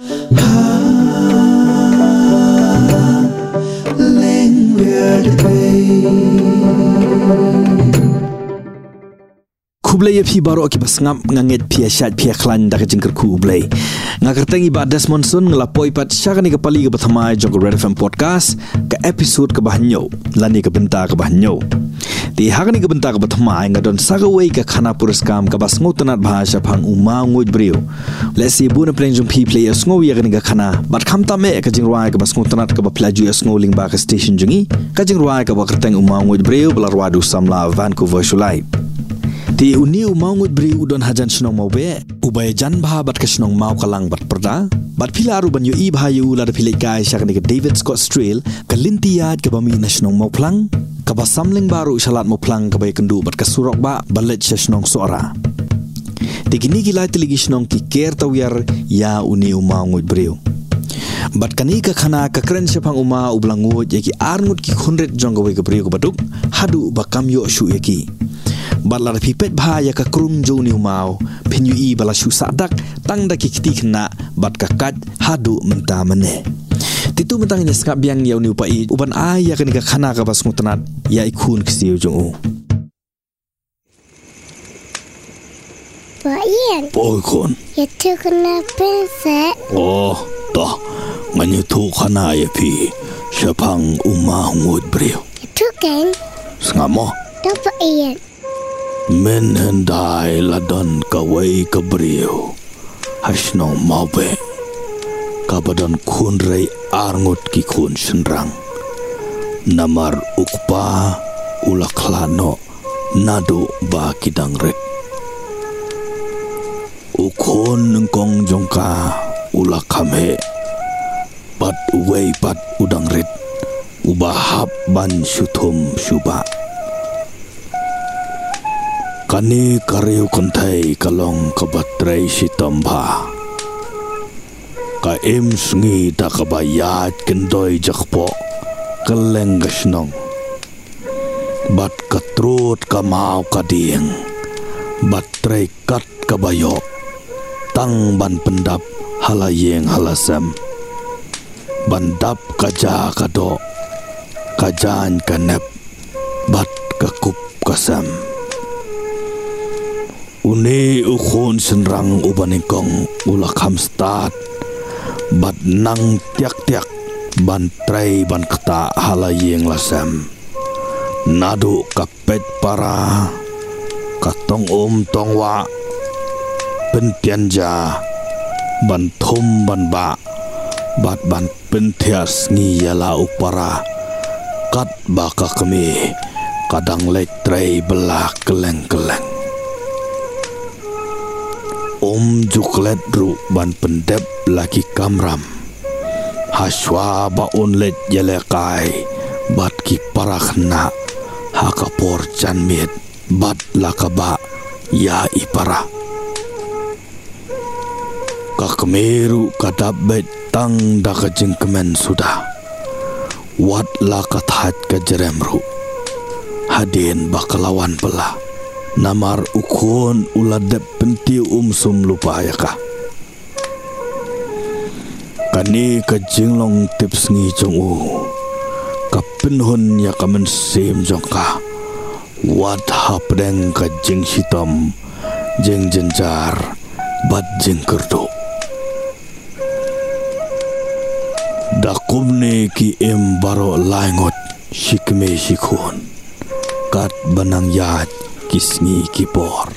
Kublai ya phi baro ki basngam nganget pia shat pia klan dak jingker ku ublai. Ngakertengi ba Desmond Sun ngelapoi pat syakani ke pali ke bathamai jog Red FM podcast ke episode ke bahnyo lani ke benta ke bahnyo. Di hakani ke benta ke bathamai ngadon sagawai ke khana puraskam ke bas ngotanat bahasa phang uma nguj brio. Lesi bu na pleng jung pi play sngo ya ke khana bat kham ta me ke jingruai ke bas ngotanat ke ba plaju sngo ling ba ke station jungi ke jingruai ke ba kerteng uma nguj brio belarwadu samla Vancouver Shulai. Ti uni mau ngut beri udon hajan senong mau be ubay jan bah bat ke senong mau kalang bat perda. Bat pila aru ban yu i bah yu la pilih kai syak ni ke David Scott Strail ke lintiad ke bami na senong mau plang. Ke ba samling baru salat mau plang ke bay kendu bat ke surok ba balet senong suara. Ti kini gilai tiligi senong ki ker tawiyar ya uni mau ngut beri Bat kani ka khana ka kren sepang uma ublangu ye ki arngut ki khunret jong ga ke beri ko baduk hadu ba kam yo shu ye ki balar pipet bahaya ka krum jo ni mau pinyu i bala shu sadak tang da kiti kena bat ka kat hadu menta mene titu mentang ini skap biang yau ni upai uban aya ka ni ka khana ka bas ngutanat ya ikun kisi jo u Pak Ian, boy kon ya tu kena pensek. oh ta nganyu tu khana ya pi sepang uma ngut brio Ya tu kan, Men hen dai la don ka wei ka briu. Hashno mawe. Kabadan kun rei arngot ki kun senrang. Namar ukpa ulaklano nado ba kidang rek. Ukon nengkong jongka ulakame. Pat wei pat udang rit. Ubahap ban sutum subak. Kani kariu kontai kalong kabatray si Tamba. Ka im sungi da kabayat kendoy jakpo kaleng gasnong. Bat katrut kamau kading. Batray kat kabayo. Tang ban pendap halayeng halasem. Bandap kaja kado. Kajan kanep. Bat kakup kasem. Uni ukun senrang ubanikong ulakam start Bat nang tiak-tiak ban tray ban kata halayeng lasem. Nadu kapet para Katong um tong wa. Pentian ja Ban thum ban ba. Bat ban pentias ngi yala upara Kat baka kami Kadang lek tray belah keleng-keleng Om juklet ru ban pendep laki kamram. Haswa ba unlet yelekai bat ki parakna hakapor chan miet bat lakaba ya ipara. Kakmeru kadap bet tang da kejengkemen sudah. Wat lakathat kejeremru. Hadin bakalawan pelah namar ukon uladep penti umsum lupa ya ka kani ka jinglong tips ngi jong u. Ka pinhun ya ka men sim jong ka wat hapdeng ka jing hitam. Jeng jenjar. Bat jeng kerdo dakum ne ki em baro laingot. Shikme shikun kat banang yat kisngi kipor.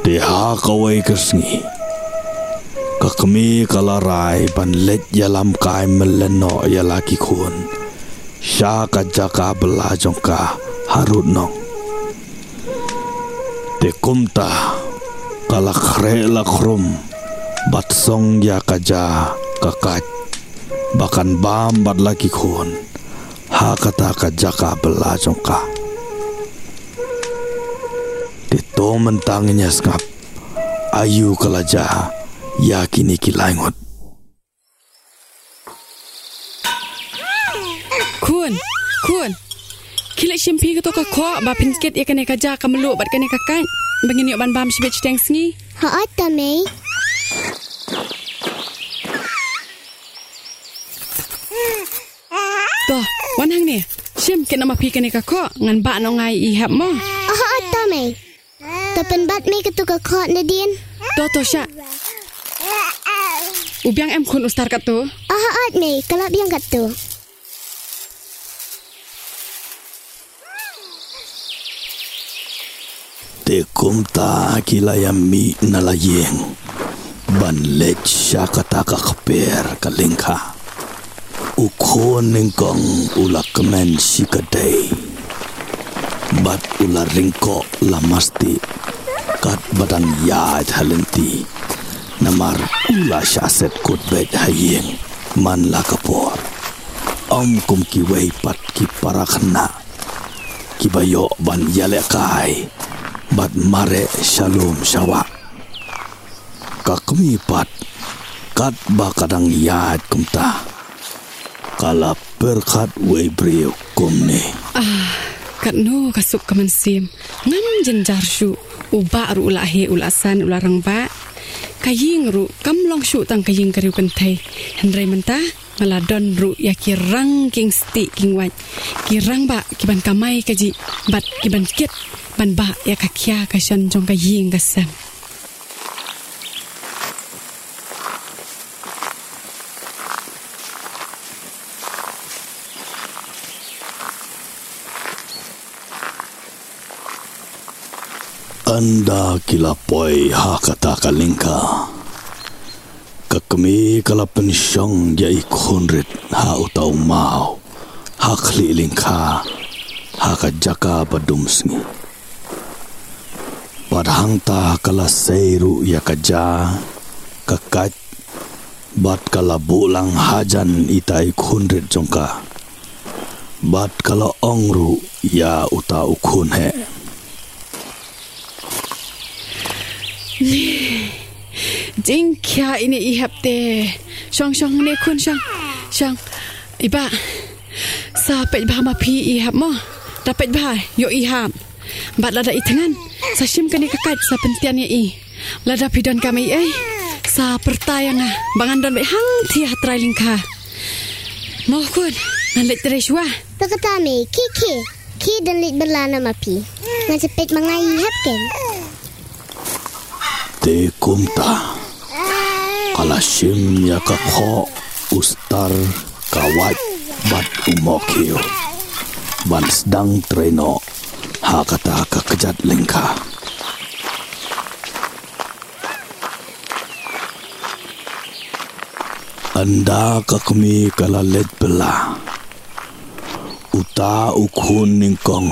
Teha kawai kisngi. Kakmi kalarai ban let yalam kai meleno yalaki kun. Syaka jaka belajong ka harut nong. Te kumta kalakre lakrum bat song ya kaja kakat bakan bam bat laki kun ha kata ka jaka Tito mentangnya skap Ayu kalaja Yakini kilangot Kun, kun. Kila shimpi ke toka ko ba pinsket ya kene kaja kamelu bat kene kakan. Bangin yo ban bam shibet teng sngi. Ha ada mei. to wan hang ni sim ke nama pi kene ka ko ngan ba no ngai i hap mo Aha ata me. Tapen bat me ketuka kot na din. to to sha ubiang em kun ustar kat tu Aha at me kalap yang kat tu. Te kumta kila ya mi na layeng. Ban let siya kataka kaper kalingka. Ukon ningkong ula kemen si kadai. Bat ula ringko lamasti. Kat badan ya halenti. Namar ula siya set kut bet hayeng. Man la kapor. Om kum kiway pat ki parakna. Kibayo ban yale kai bat mare shalom shawa kakmi pat kat ba kadang yad kumta kala perkat we brio kumne kat no kasuk kaman sim ngam jenjar shu uba ru ula he ula san ula rang ba kaying ru kam long shu tang kaying kariu pentai hendrai menta mala don ru ya kirang king sti king wat kirang ba kiban kamai kaji. Bat kiban kit ban ba ya kakya kashan jong kaying kasam anda kila poi ha kata kalingka kakmi kala pensyong ya ikhunrit ha utau mau. Ha khli lingka ha ka jaka badumsngi padhang kala seiru ya kaja kakat bat kala bulang hajan itai khunrit jongka. Bat kala ongru ya uta ukhun he Jing kya ini ihap te. Shang shang ne kun shang. Shang. Iba. Sa pet bah ma pi ihap mo. Dapat bah yo ihap. Bat lada itangan. Sa shim kani kakat sa pentian ya i. Lada pidon kami eh. Sa pertayang ah. Bangan don be hang ti hatrai lingka. Mo kun. Nalit tereshwa. Takata me kiki. Ki dan lit berlana mapi. Ngan cepet mangai hap ken. Te kumta kala sim ya ka kho ustar kawat bat umokio ban sedang treno ha kata ka kejat lengka anda ka kami kala let bela. Uta ukhun ningkong.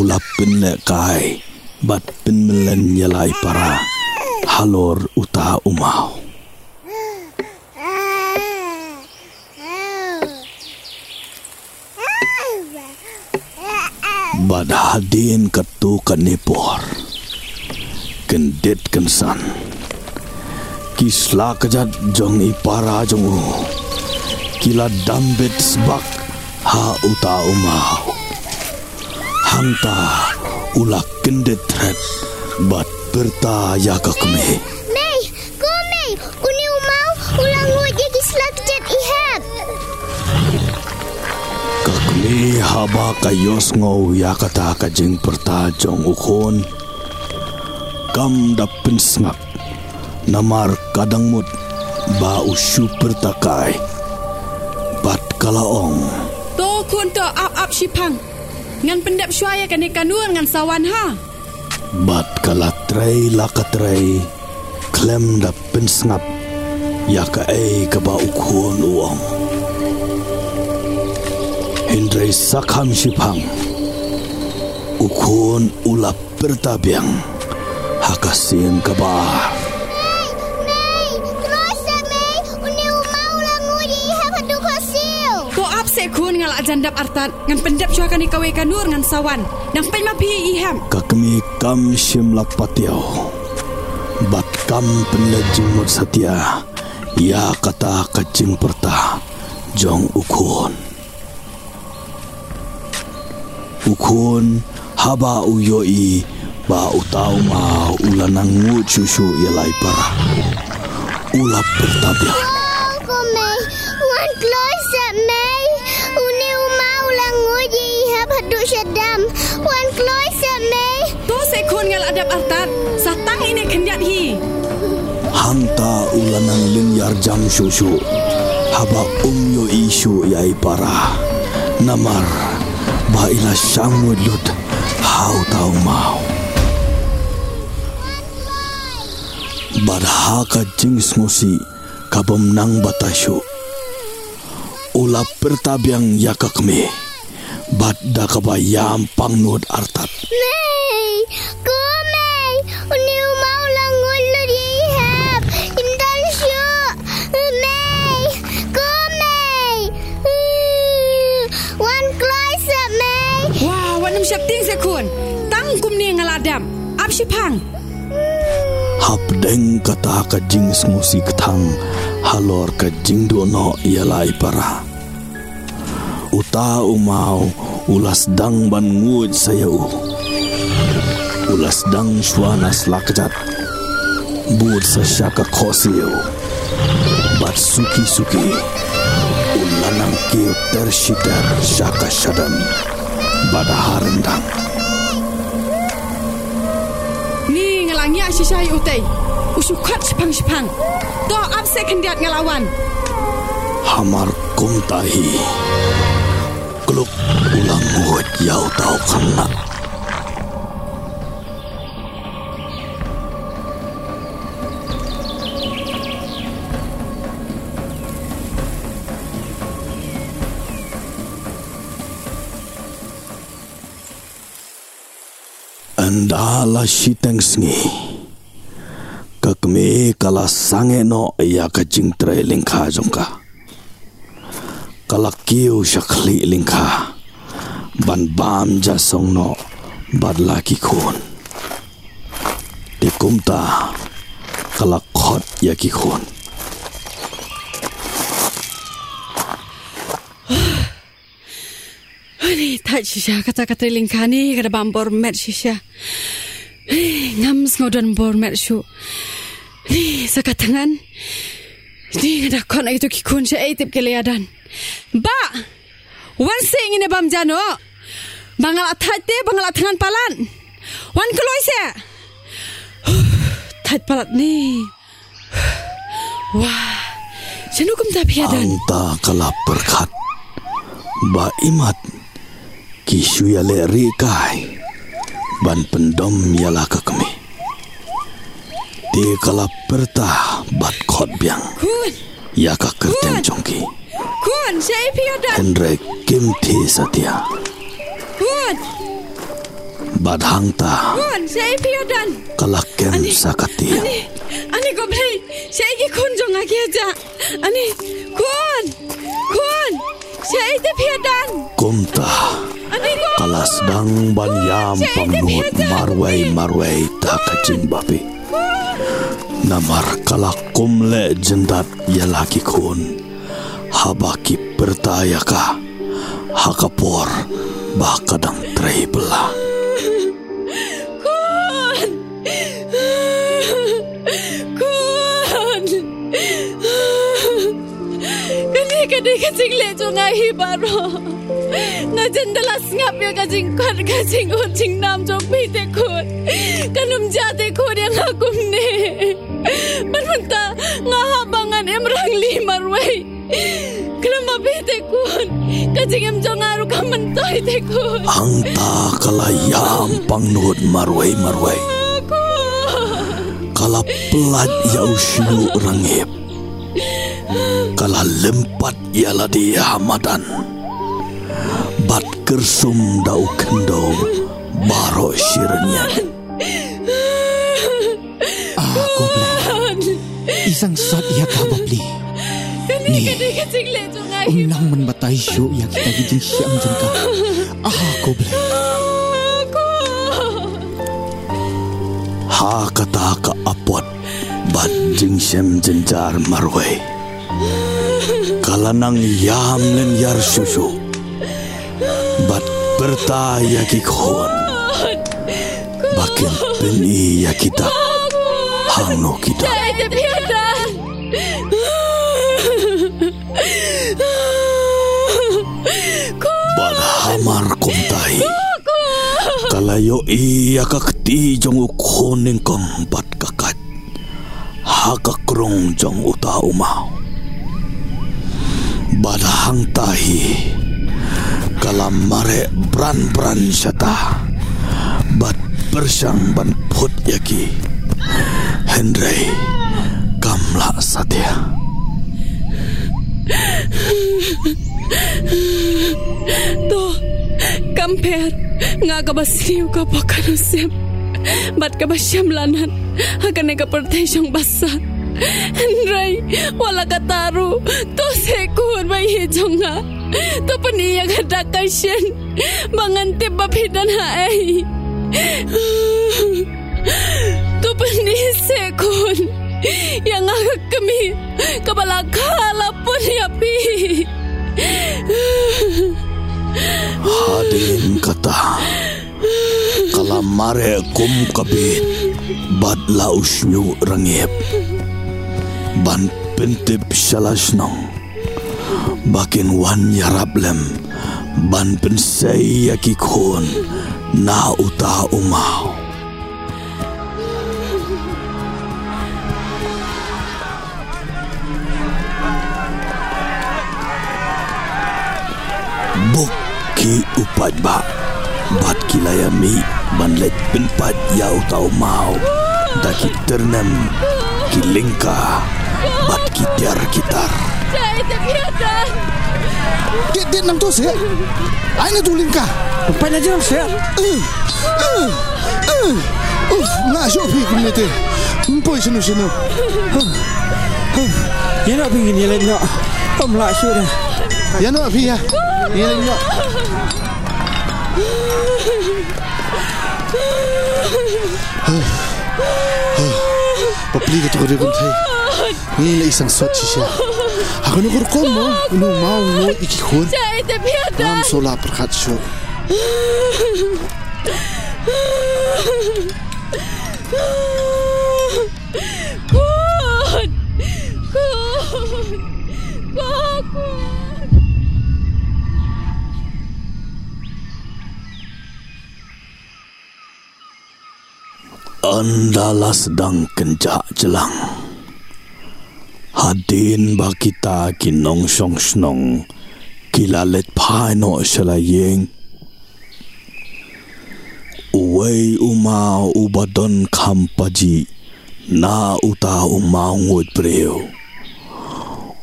Ulapin le kai bat pin melen yalai para halor uta umau. Bad hadin katu kanipor kendit kensan. Kisla kejat jong ipara jong u kila dambit sebak ha uta umau. Hangta ulak kendit red bat berta ya kakme Mei, ko mei. Uni umau ulang luat ya gisla kejet ihap. kakme haba kayos ngau ya kata kajing perta jong ukon kam dapin sngap namar kadang mut ba usu pertakai bat kalaong To kun to ap ap shipang. Ngan pendap syaya kani kanun ngan sawan ha. bat kalatray lakatray klem dapin sngap ya ka ay kaba ukon uong Hindray sakham shipang ukon ulap pertabiang hakasin kaba kun ngal ajandap artat ngan pendap syaya kani kawe kanur ngan sawan. Nang pen ma pi iham. kakmi kam shim lapatiao bat kam penlejing mut satia ya kata kacing perta jong ukun ukun haba uyoi ba utau ma ulanang ngu cusu yalai para Ula pertabiang Ko May. Wan closet May. Uni umau ihap haduk syadam. Wan closet May. To adap artat. Satang ini kendiat hi. Hanta ulanang linyar jam susu Haba umyo isu yai para Namar Baila sangwid lut Hau tau mau Badhaka jings ngusi Kabam nang batasyu Ula pertabiang yakakme Badda kabayam pangnut artat May. Wah, wanam syap ting se kon. Tang kum ni ngal adap. Ap sipang. Hapdeng kata ka jings ngusi ketang halor ka jingdo no ialai para. Uta umau ulas dang ban ngud sayau. Ulas dang suanas lakjat. Bud sa syaka khosiu. Bat suki suki. Ulanang kiu tersitar syaka syadam. Badaharendang. Ni ngalangnya sisai utai. Usukat sipang sipang. To ap se kendiat ngalawan. Hamar kum tahi Keluk ulang muat yau tau kena Andala siteng sengi. Kakme kala sange no ya ka jing tre jongka. Kala kiu shakli lingkha. Ban bam ja song no badla ki khun. Di kumta kala khot ya ki khun. Ni tai sisha kata-kata lingka ni kada bambor met sisha. Ngam ngodon bor met shu. Ni sakat tangan. Ni ngada kon itu kikun sya eitip keliadan. Ba! Wan sing ini bam jano. Bangal atat te bangal tangan palan. Wan keloy se. Tat palat ni. Wah. Jenukum tapi adan. Anta kala perkat Ba imat Kisu ya le rikai Ban pendom yala kakme Di kala perta bat khot biang. Ya ka kerteng chongki Kun. Saya piadan. Hendrek kim thi satia Kun. Bad hangta Kun. Saya piadan. kala kem Ani- sakatia Ani, ani beri. Saya ingin kun jong aja. Ani, kun, kun. Saya itu piadan. Kumta Ani kun. kala sedang ban yam pangnut marwai marwai ta kacing babi. Namar kala kumle jendat yalaki kun Habaki pertaya ka Hakapor bakadang trei Kani kani kacing le jong ahi baro. Na jendalas ngap ya kacing kun kacing ucing nam jong pite kun. Kanum jate kun yang akum ne. Bermenta ngahabangan emrang lima ruai. Kelama pite kun. Kacing em jong aru kamentoi te kun. Hangta kala yam pangnut marwai marwai Kun. Kala pelat yau syu rangip Kala lempat yala di hamadan Bat kersum dau kendo Baro sirnyan Ako bla. Isang sat iya ka babli. Kani kani kacing le jong ahi Unang man batay siyo iya kita gijing siyam dyan ka. Ako bla. Aku. Ha kata ka apot Bat jing shem jenjar marwai Kala nang yam len yar susu Bat berta yaki khon. Bakin peni yaki dak Hangno kita piadan. Badhamar kumtai Kalayo iya kakti jong ukoning kong bat kakat. Hakakrong jong uta umau Badahang tahi Kalamare bran bran syata Bat bersyang ban put yaki Henry Kamla satya To, kamper, nga ka ba siniw ka pa kanusip? Ba't ka ba siyam lanat? Hagan ka pertay siyang basa. Henry, wala ka taro. To sekun ba hijong nga? To paniya ka dakasyan. Mangantip ba pidan haay? To paniya sekun. Yang agak kami kabalakala pun yapi. Hadin kata Kalamare kum kabit Bad laus nyu rangip Ban pintip shalas nong Bakin wan yarap lem. Ban pensay yakikon Na uta umau ki upat ba. Bat kilayami Banlet penpat yau tau mau Daki ternem. Kilingka. Bat kitiar kitar Saya terbiasa. Dia dia nam tu saya. Ai na tuling ka. Pai na jom saya. Uh, na jo pi kum nete. Mpoi sinu sinu. Ya nak pergi ni lain nak. Om lah sudah. Ya no pi ya. Ya no. Papli ka tu ko thai. Ni la isang sot si siya. Ako no ko mo. No mau no ikikon. Saya terbiasa. Nam sola perkat syo. Kun. Kun. Kun. Andala sedang kencak jelang Hadin ba kita kinong song snong kilalet pa no sila yeng. Uway uma ubadon kampaji na uta umaungod preo.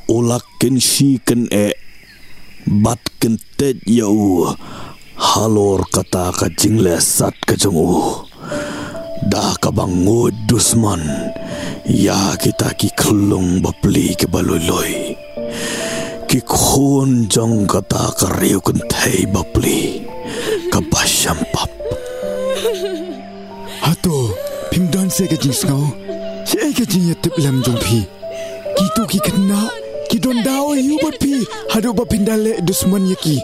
Ulak ken si ken e bat ken tet yau halor kata kajing lesat kajung u. Dah kabangod dusman Ya kita ki kelung bapli ke baloloy Ki khon jong kata ka riu kun thai bapli Ka basyam pap Hato, pimdan se ka jing. Si ai ka jing yatip lam jong pi. Kitu ki kena, ki don dao yu bat pi. Hado ba pindale dusman yaki.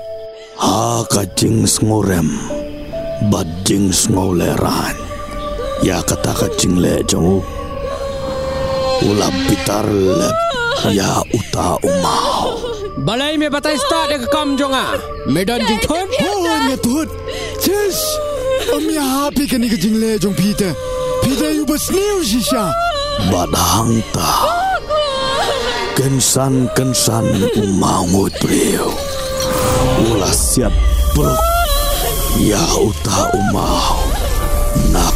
Ha ka jing ngorem Bad jing ngoleran Ya kata ka jing le jong u Ulap pitar lep Ya uta umau Balai me batai start dek kam jonga. Medan jing thon. Oh, nya tut. Ches. Om ya happy ka ni ka jing le jong pi te. Pi te yu bas niu si sha. Badang ta Kensan kensan umangut beliau Ulah siap peruk Ya uta umau Naga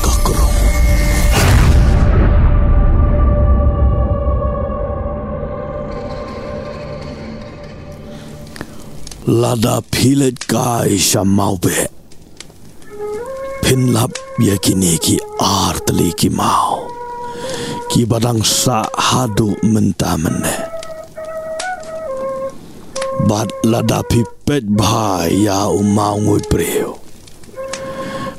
Lada pilet kai shamau be Pinlap yakini ki artli ki mau. Ki badang sa hadu menta mene. Bad lada pipet bhai ya umau ngui preo.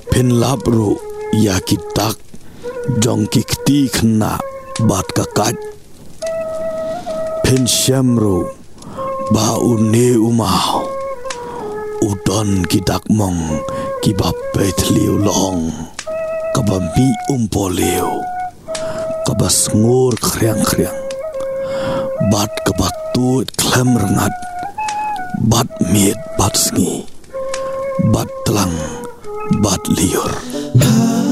Pinlap ru ya ki tak Jong ki kti khna Bad kakat Pin syam ba unni uma. Udon kidak mong kibap pet liu long. Kabambi umpo liu. Kabas ngur kriang kriang. Bat kabat tuit klem rengat. Bat mit bat sngi bat telang bat liur. Ah,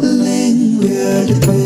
Lingwerdwe